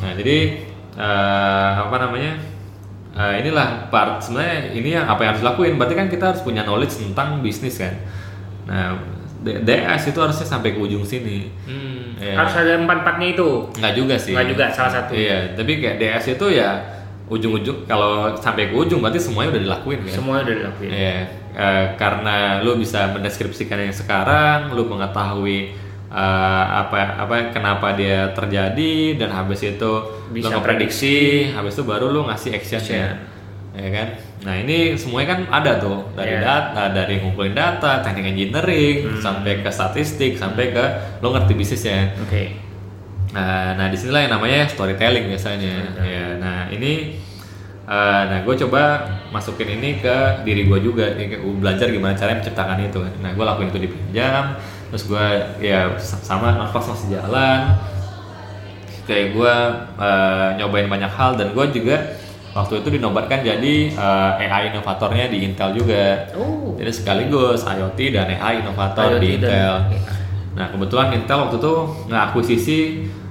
nah jadi eh, apa namanya eh, inilah part sebenarnya ini yang apa yang harus dilakuin berarti kan kita harus punya knowledge tentang bisnis kan nah DS itu harusnya sampai ke ujung sini Hmm. Iya. Harus ada empat-empatnya itu. nggak juga sih Nggak juga, salah satu. iya tapi kayak DS itu ya ujung-ujung kalau sampai ke ujung berarti semuanya udah dilakuin kan Semuanya udah dilakuin. Iya, eh, karena lu bisa mendeskripsikan yang sekarang, lu mengetahui eh, apa apa kenapa dia terjadi dan habis itu Bisa lu prediksi, habis itu baru lu ngasih actionnya, ya kan? Nah ini semuanya kan ada tuh dari Iya. data, dari ngumpulin data, teknik engineering, Hmm. sampai ke statistik, sampai ke lu ngerti bisnisnya. Oke. Nah, nah di sinilah yang namanya storytelling biasanya. Ya, nah ini, eh, nah gue coba masukin ini ke diri gue juga, ya, kayak gue belajar gimana caranya menciptakan itu. Nah gue lakuin itu di pinjam, terus gue ya sa- sama nafas masih jalan. Kayak gue eh, nyobain banyak hal dan gue juga waktu itu dinobatkan jadi eh, AI inovatornya di Intel juga. Oh. Jadi sekaligus IoT dan AI inovator IoT di dan Intel. AI. Nah kebetulan Intel waktu itu ngakuisisi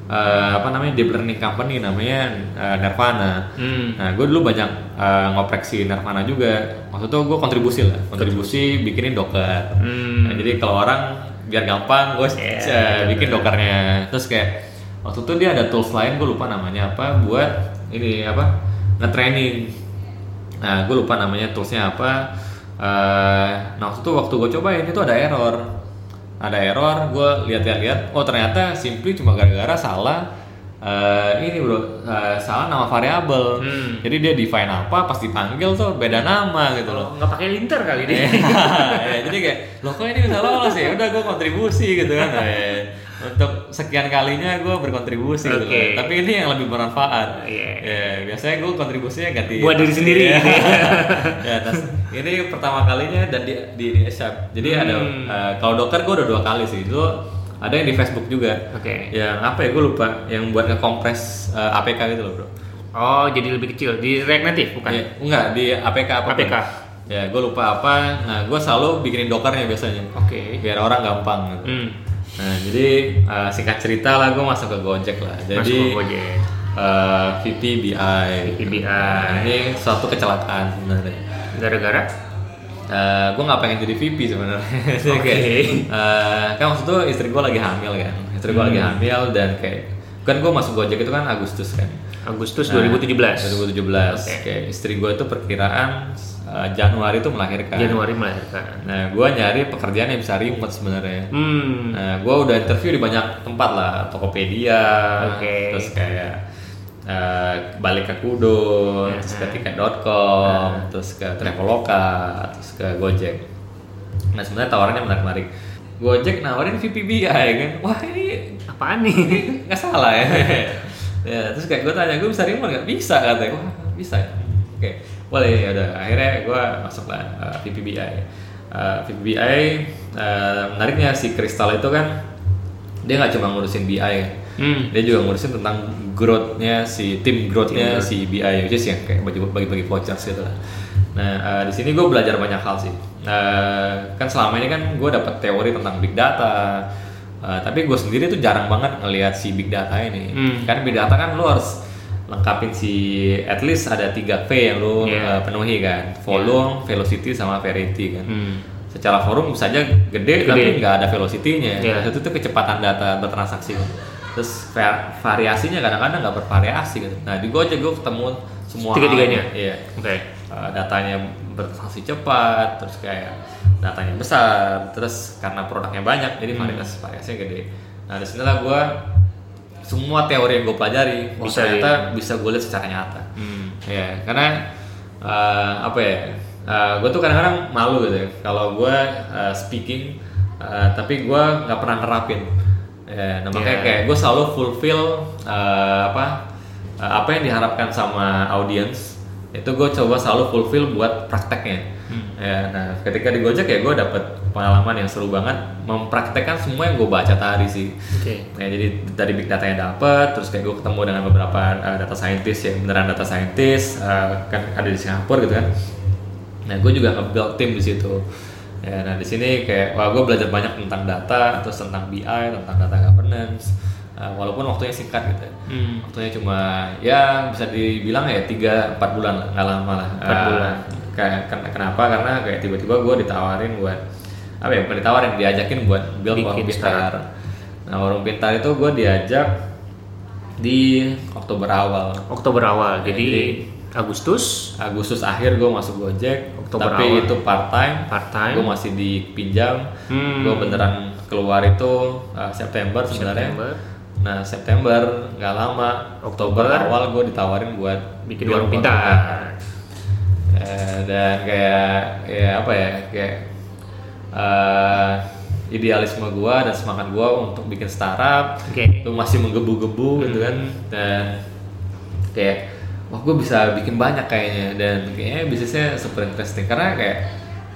eh, apa namanya deep learning company namanya eh, Nirvana. Hmm. Nah gue dulu banyak eh, ngoprek si Nirvana juga. Waktu itu gue kontribusi lah, kontribusi bikinin Docker. Hmm. Nah, jadi kalau orang biar gampang gue Iya, bikin betul. Dockernya. Terus kayak waktu itu dia ada tools lain gue lupa namanya apa buat ini apa nge-training. Nah gue lupa namanya toolsnya apa. Eh, nah waktu itu waktu gue cobain itu ada error ada error gue lihat-lihat oh ternyata simply cuma gara-gara salah eh, ini bro eh, salah nama variabel Hmm. jadi dia define apa pas dipanggil tuh beda nama gitu loh Oh, nggak pakai linter kali Iya, deh. ya, jadi kayak loh kok ini bisa lolos ya udah gue kontribusi gitu kan Ya, untuk sekian kalinya gue berkontribusi gitu Oke. loh. Tapi ini yang lebih bermanfaat. Iya. Ya, biasanya gue kontribusinya ganti Buat diri sendiri Iya. gitu ya. ya, terus ini pertama kalinya dan di di, di Shop. Jadi ada Hmm. eh, kalau dokter gue udah dua kali sih. Itu ada yang di Facebook juga. Oke. Yang apa ya gue lupa. Yang buat ngekompres eh, APK gitu loh bro. Oh, jadi lebih kecil di React Native bukan? Ya, enggak di APK apa? APK. Ya gue lupa apa. Nah gue selalu bikinin dokernya biasanya. Oke. Biar orang gampang. Gitu. Hmm. Nah jadi eh, singkat cerita lah gue masuk ke Gojek lah. Jadi Masuk ke Gojek. eh, VP BI. VP BI. Nah, ini suatu kecelakaan sebenarnya. Gara-gara? Gue nggak pengen jadi VP sebenarnya. Oke. kayak, eh, kan waktu itu istri gue lagi hamil kan. Istri gue Hmm. lagi hamil dan kayak kan gue masuk Gojek itu kan Agustus kan. Agustus Nah, 2017. 2017. Oke. Kayak istri gue itu perkiraan eh, Januari itu melahirkan. Januari melahirkan. Nah, gue nyari pekerjaan yang bisa remote sebenarnya. Hmm. Nah, gue udah interview di banyak tempat lah, Tokopedia, Oke. terus kayak eh, balik ke Kudo, terus ke tiket.com, terus ke Traveloka, terus ke Gojek. Nah, sebenarnya tawarannya menarik-menarik. Gojek nawarin VPBI kan, wah ini Apaan nih? nggak salah ya. ya terus kayak gue tanya, gue bisa remote nggak? Bisa katanya, wah bisa ya. Oke, boleh ya udah. Akhirnya gue masuk lah uh, VPBI. Uh, VPBI uh, menariknya si Kristal itu kan dia nggak cuma ngurusin BI kan. Hmm. Dia juga ngurusin tentang growth-nya si tim growth-nya growth. si BI which is yang kayak bagi bagi vouchers gitu lah. Nah uh, di sini gue belajar banyak hal sih. Uh, kan selama ini kan gue dapat teori tentang big data, Uh, tapi gue sendiri tuh jarang banget ngelihat si big data ini. Hmm. Kan big data kan lu harus lengkapin si at least ada 3 V yang lu Yeah. uh, penuhi kan, volume, velocity sama variety kan. Hmm. Secara volume bisa aja gede, tapi Gede. nggak ada velocity-nya. Yeah. Itu tuh kecepatan data bertransaksi. kan. Terus va- variasinya kadang-kadang nggak bervariasi gitu. Nah di Gojek gue ketemu semua Tiga-tiganya? Iya. Oke. Uh, datanya bertransaksi cepat, terus kayak datanya besar, terus karena produknya banyak, jadi Hmm. variasi variasinya gede. Nah di sinilah gue semua teori yang gue pelajari Bisa bisa ternyata bisa gue lihat secara nyata. Hmm. Ya, karena uh, apa ya? gue tuh kadang-kadang malu gitu ya. Kalau gue uh, speaking, uh, tapi gue nggak pernah nerapin. Ya, nah makanya Yeah. kayak gue selalu fulfill uh, apa uh, apa yang diharapkan sama audience itu gue coba selalu fulfill buat prakteknya. Ya, nah ketika di Gojek ya gue dapet pengalaman yang seru banget mempraktekkan semua yang gue baca tadi sih. Oke. Nah, jadi dari big data yang dapet, terus kayak gue ketemu dengan beberapa uh, data scientist yang beneran data scientist, uh, kan ada di Singapura gitu kan. Nah, gue juga nge-build tim di situ. Ya, nah di sini kayak wah gue belajar banyak tentang data, terus tentang BI, tentang data governance. Uh, walaupun waktunya singkat gitu. ya. Hmm. Waktunya cuma ya bisa dibilang ya 3 4 bulan lah, nggak lama lah. Empat Uh, bulan. Kayak ken- kenapa? Karena kayak tiba-tiba gue ditawarin buat apa ya? Bukan ditawarin, diajakin buat build Bikin warung pintar. Nah, warung pintar itu gue diajak di Oktober awal. Oktober awal. Jadi Jadi- Agustus Agustus akhir gue masuk Gojek, Oktober tapi awal. itu part time. part time. Gue masih dipinjam. Hmm. Gue beneran keluar itu uh, September sebenarnya. September. Nah September nggak lama, Oktober Oktober. awal gue ditawarin buat bikin warung pintar. Eh, dan kayak ya apa ya kayak eh, idealisme gue dan semangat gue untuk bikin startup Oke. itu masih menggebu-gebu gitu kan dan kayak wah gue bisa bikin banyak kayaknya dan kayaknya bisnisnya super interesting karena kayak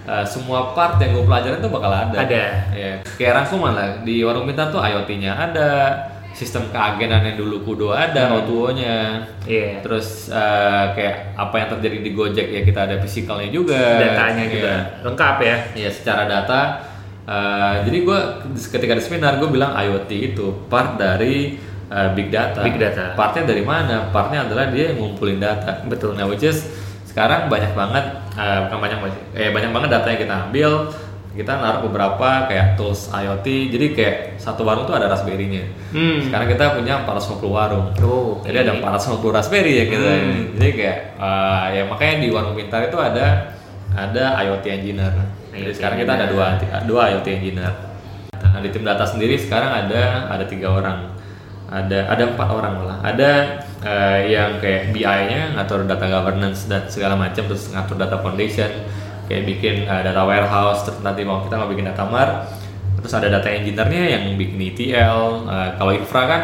uh, semua part yang gue pelajarin tuh bakal ada Ada. ya kayak rangkuman lah di warung pintar tuh IoT-nya ada sistem keagenan yang dulu kudo ada Hmm. O2-nya Iya. terus uh, kayak apa yang terjadi di Gojek ya kita ada physicalnya juga Datanya juga Iya. lengkap ya. Ya secara data, uh, jadi gue ketika di seminar gue bilang IoT itu part dari uh, big data. Big data. Partnya dari mana? Partnya adalah dia yang ngumpulin data. Betul. Nah, which is sekarang banyak banget, uh, bukan banyak banget, eh banyak banget data yang kita ambil. Kita naruh beberapa kayak tools IoT. Jadi kayak satu warung tuh ada Raspberry-nya. Hmm. Sekarang kita punya 450 warung. Oh, Jadi ada 450 Raspberry ya kita. Hmm. Jadi kayak uh, ya makanya di warung pintar itu ada ada IoT engineer. Jadi IoT sekarang kita ada dua dua IoT engineer. Nah di tim data sendiri sekarang ada ada tiga orang. Ada ada empat orang malah. Ada uh, yang kayak BI-nya ngatur data governance dan segala macam terus ngatur data foundation kayak bikin uh, data warehouse terus nanti mau kita mau bikin data mart terus ada data engineer-nya yang bikin ETL Eh, kalau infra kan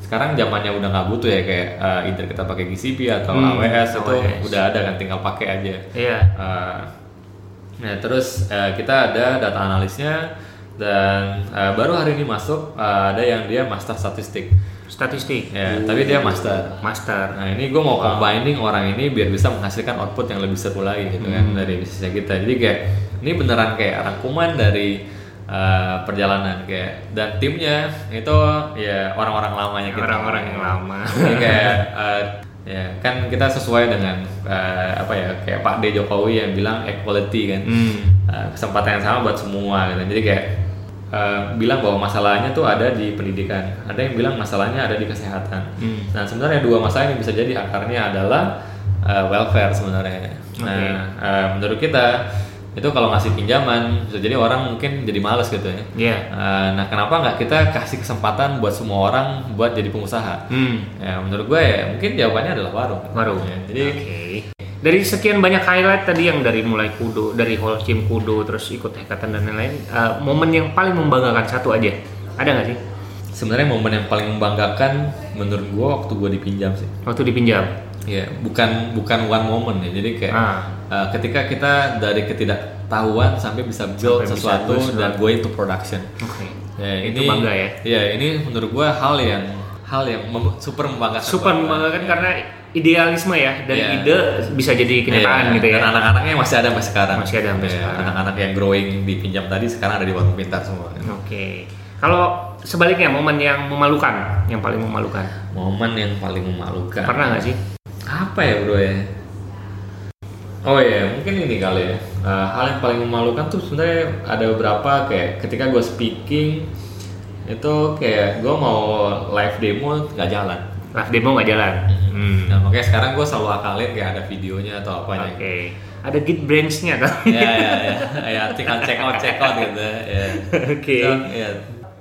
sekarang zamannya udah nggak butuh ya kayak eh, either kita pakai GCP atau Hmm, AWS itu AWS. udah ada kan tinggal pakai aja Iya. Eh, nah terus eh, kita ada data analisnya dan eh, baru hari ini masuk eh, ada yang dia master statistik Statistik. ya tapi dia master Master. Nah ini gue mau combining orang ini biar bisa menghasilkan output yang lebih seru lagi gitu kan dari bisnisnya kita. Jadi kayak ini beneran kayak rangkuman dari uh, perjalanan kayak dan timnya itu ya orang-orang lamanya kita. Orang-orang yang lama. Jadi kayak uh, ya kan kita sesuai dengan uh, apa ya kayak Pak D Jokowi yang bilang equality kan Hmm. Uh, kesempatan yang sama buat semua gitu. Jadi kayak uh, bilang bahwa masalahnya tuh ada di pendidikan, ada yang bilang masalahnya ada di kesehatan. Hmm. Nah sebenarnya dua masalah yang bisa jadi akarnya adalah uh, welfare sebenarnya. Nah uh, menurut kita itu kalau ngasih pinjaman bisa jadi orang mungkin jadi males gitu ya. Iya. Uh, nah kenapa nggak kita kasih kesempatan buat semua orang buat jadi pengusaha? Hmm. Ya menurut gue ya mungkin jawabannya adalah warung. Baru. Ya, jadi Oke. Dari sekian banyak highlight tadi yang dari mulai kudo, dari whole team kudo, terus ikut hekatan dan lain-lain, eh, momen yang paling membanggakan satu aja, ada nggak sih? sebenarnya momen yang paling membanggakan menurut gue waktu gue dipinjam sih. Waktu dipinjam. Ya, bukan bukan one moment ya. Jadi kayak Ah. uh, ketika kita dari ketidaktahuan sampai bisa build Sampai bisa sesuatu build dan go into production. Oke. Ya, Itu bangga ya? Ya, ini menurut gua hal yang hal yang mem- super membanggakan. Super membanggakan karena idealisme ya dan Iya. ide bisa jadi kenyataan Iya, gitu ya. Dan anak-anaknya masih ada sampai sekarang. Masih ada sampai Iya, sekarang. Anak-anak yang growing dipinjam tadi sekarang ada di warung pintar semua. Oke. Kalau sebaliknya momen yang memalukan, yang paling memalukan, Momen yang paling memalukan. pernah nggak sih? apa ya bro ya oh ya mungkin ini kali ya Eh, hal yang paling memalukan tuh sebenarnya ada beberapa kayak ketika gue speaking itu kayak gue mau live demo nggak jalan Live demo nggak jalan. Hmm. nah makanya sekarang gue selalu akalin kayak ada videonya atau apa Oke. Ada Gitbrains-nya kan? ya ya ya ya tinggal check out check out gitu ya Oke. So, ya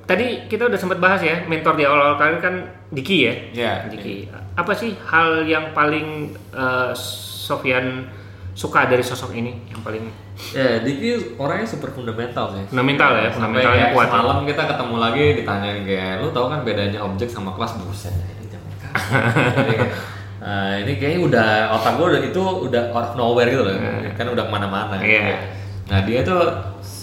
Tadi kita udah sempat bahas ya, mentor di awal-awal karir kan Diki ya. ya Diki. Apa sih hal yang paling eh, Sofyan suka dari sosok ini? Yang paling ya Diki orangnya super fundamental sih fundamental ya, fundamentalnya kuat. Semalam kita ketemu lagi ditanyain kayak lu tahu kan bedanya objek sama kelas buset. ini zaman kapan? Jadi kayak, "Ah, ini kayaknya udah otak gue udah itu udah out of nowhere gitu loh. Kan udah ke mana-mana. Iya. Nah dia tuh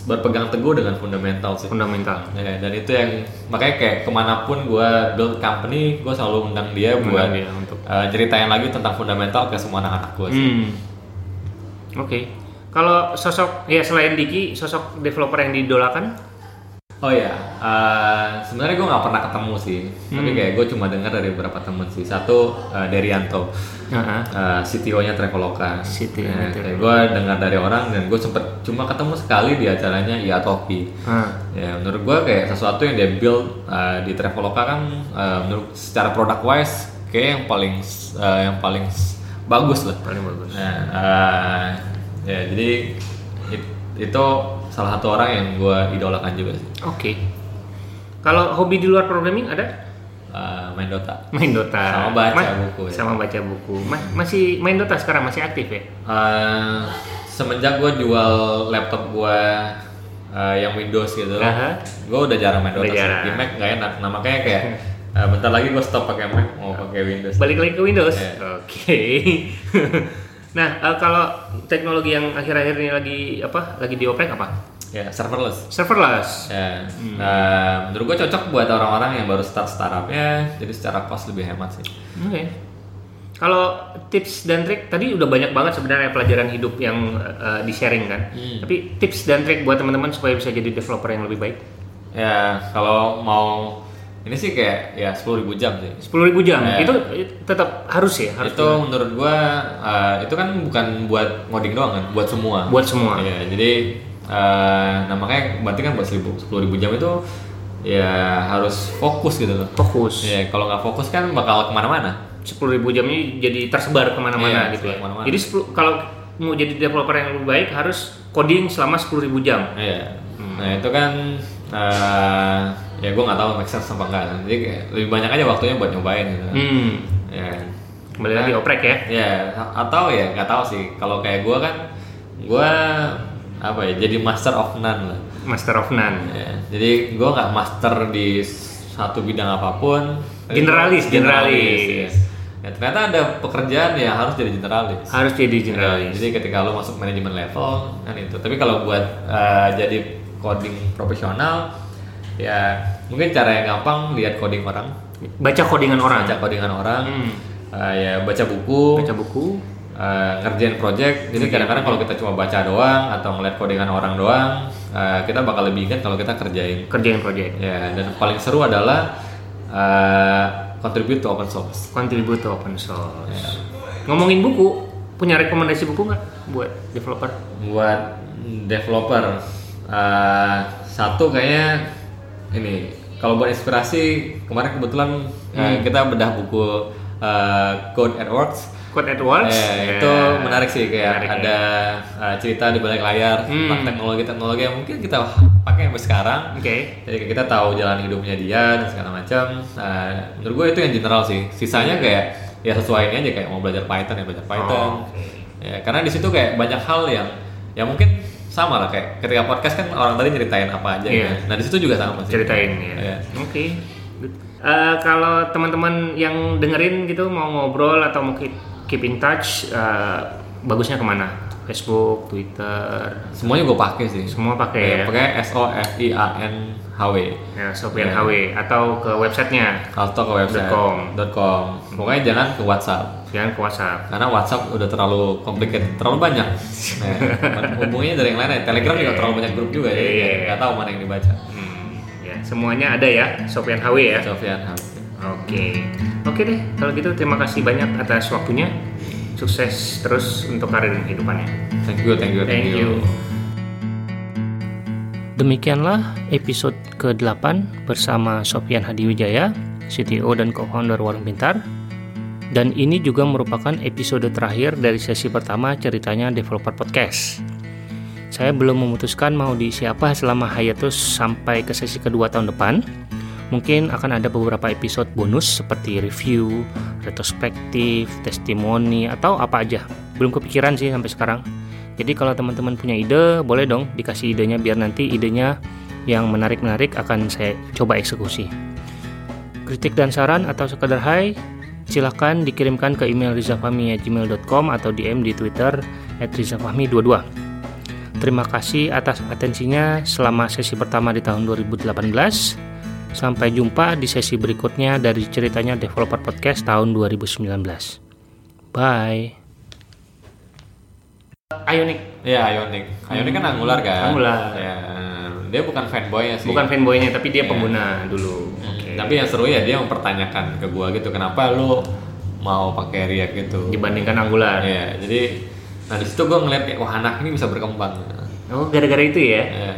berpegang teguh dengan fundamental sih. Fundamental. Ya, dan itu yang makanya kayak ke mana pun gue build company, gue selalu undang dia buat dia untuk- eh, ceritain lagi tentang fundamental ke semua anak-anak gue. Hmm. Oke. Kalau sosok ya selain Diki, sosok developer yang didolakan? Oh ya, eh, sebenarnya gue nggak pernah ketemu sih, tapi Hmm. kayak gue cuma dengar dari beberapa temen sih. Satu eh, Derianto, Heeh. eh, CTO-nya Traveloka. CTO-nya Ya, kayak gue dengar dari orang dan gue sempet cuma ketemu sekali di acaranya Iya Toki. Ah. Ya, menurut gue kayak sesuatu yang dia build eh, di Traveloka kan, eh, menurut secara product wise, kayak yang paling eh, yang paling bagus lah. Paling bagus. Nah, eh, ya jadi it- itu salah satu orang yang gue idolakan juga sih. Oke. Kalau hobi di luar programming ada? Eh, main Dota. Main Dota. Sama baca Ma- buku ya. Sama baca buku. Ma- masih main Dota sekarang masih aktif ya? Eh, semenjak gue jual laptop gue eh, yang Windows gitu, Aha. gue udah jarang main Dota. Jarang. Di Mac nggak enak. Nah makanya kayak eh, bentar lagi gue stop pakai Mac mau pakai Windows. Balik lagi ke Windows. Iya. Oke. nah, eh, kalau teknologi yang akhir-akhir ini lagi apa? Lagi dioprek apa? Ya serverless. Serverless. Ya, nah, menurut gue cocok buat orang-orang yang baru start startupnya, jadi secara cost lebih hemat sih. Oke. Kalau tips dan trik tadi udah banyak banget sebenarnya pelajaran hidup yang eh, di-sharing kan. Hmm. Tapi tips dan trik buat teman-teman supaya bisa jadi developer yang lebih baik. Ya, kalau mau ini sih kayak ya 10.000 jam sih. 10.000 jam Ya. itu itu tetap harus ya, harus itu menurut gua uh, itu kan bukan buat ngoding doang kan, buat semua. buat semua. Iya, jadi uh, nah makanya berarti kan buat 1000 10.000 jam itu ya harus fokus gitu loh. Fokus. Ya, kalau nggak fokus kan bakal ke mana-mana. 10.000 jam ini jadi tersebar ke mana-mana Iya, gitu ya. tersebar ke mana-mana. Jadi 10 kalau mau jadi developer yang lebih baik harus coding selama 10.000 jam. Iya. Nah itu kan uh, ya gua nggak tahu make sense apa enggak. Jadi kayak lebih banyak aja waktunya buat nyobain gitu. Hmm. Ya. Kembali lagi Nah, oprek ya. Ya, atau ya nggak tahu sih. Kalau kayak gua kan, gua apa ya, jadi master of none lah. Master of none. Ya, jadi gue nggak master di satu bidang apa pun. Generalis, generalis. ya. Ya, ternyata ada pekerjaan ya harus jadi generalis. Harus jadi Ya, generalis. jadi ketika lo masuk manajemen level kan itu. Tapi kalau buat eh, jadi coding profesional, ya mungkin cara yang gampang lihat coding orang, Baca codingan orang. baca codingan orang, Hmm. eh, ya baca buku, Baca buku. eh, ngerjain project. Jadi kadang-kadang kalau kita cuma baca doang atau ngeliat codingan orang doang, eh, kita bakal lebih ingat kalau kita kerjain. Kerjain project. Ya, dan paling seru adalah eh, contribute to open source. Contribute to open source. Ngomongin buku, punya rekomendasi buku nggak buat developer? Buat developer, eh, satu kayaknya ini. Kalau buat inspirasi, kemarin kebetulan eh, kita bedah buku eh, Code at Works. Code Edwards. Eh, itu menarik sih kayak Menarik, ya. ada eh, cerita di balik layar Hmm. tentang teknologi-teknologi yang mungkin kita pakai sampai sekarang. Oke. Jadi kayak kita tahu jalan hidupnya dia dan segala macam. Nah, menurut gue itu yang general sih. Sisanya kayak ya sesuaiin aja kayak mau belajar Python ya belajar Python. Oh, oke. Ya, karena di situ kayak banyak hal yang ya mungkin sama lah kayak ketika podcast kan orang tadi nyeritain apa aja Iya. kan. Nah, di situ juga sama sih. Ceritain ya. Iya. Oke. Good. Eh, kalau teman-teman yang dengerin gitu mau ngobrol atau mau keep, keep in touch, eh, bagusnya ke mana? Facebook, Twitter, Semuanya gue pakai sih. semua pakai ya. Pakai S O F I A N H W. Ya, Sofian Iya. HW atau ke websitenya, Atau ke website .com. .com. Pokoknya jangan ke WhatsApp. Jangan ke WhatsApp. Karena WhatsApp udah terlalu complicated, terlalu banyak. Nah, hubungannya dari yang lain aja. Telegram juga terlalu banyak grup juga, jadi Iya. kayak nggak tahu mana yang dibaca. Hmm, ya, semuanya ada ya, Sofian HW ya. Sofian Ham. Oke, oke deh. Kalau gitu terima kasih banyak atas waktunya. Sukses terus untuk karir dan kehidupannya. Thank you, thank you, Thank you. Demikianlah episode ke-8 bersama Sofian Hadiwijaya, CTO dan co-founder Warung Pintar. Dan ini juga merupakan episode terakhir dari sesi pertama ceritanya Developer Podcast. Saya belum memutuskan mau diisi apa selama hiatus sampai ke sesi kedua tahun depan. Mungkin akan ada beberapa episode bonus seperti review, retrospektif, testimoni, atau apa aja. Belum kepikiran sih sampai sekarang. Jadi kalau teman-teman punya ide, boleh dong dikasih idenya biar nanti idenya yang menarik-menarik akan saya coba eksekusi. Kritik dan saran atau sekedar hai, silakan dikirimkan ke email rizafahmi@gmail.com atau DM di Twitter @rizafahmi22. Terima kasih atas atensinya selama sesi pertama di tahun 2018. Sampai jumpa di sesi berikutnya dari ceritanya Developer Podcast tahun 2019. Bye. Ionic Iya, Ionic. Ionic kan Angular kan? Angular. Ya, dia bukan fanboynya sih. bukan fanboynya tapi dia Iya. pengguna dulu. Oke. Tapi yang seru ya dia mempertanyakan ke gua gitu, kenapa lu mau pakai React gitu? dibandingkan Angular. Iya, jadi nah di situ gua ngeliat kayak wah anak ini bisa berkembang. Oh, gara-gara itu ya. Ya,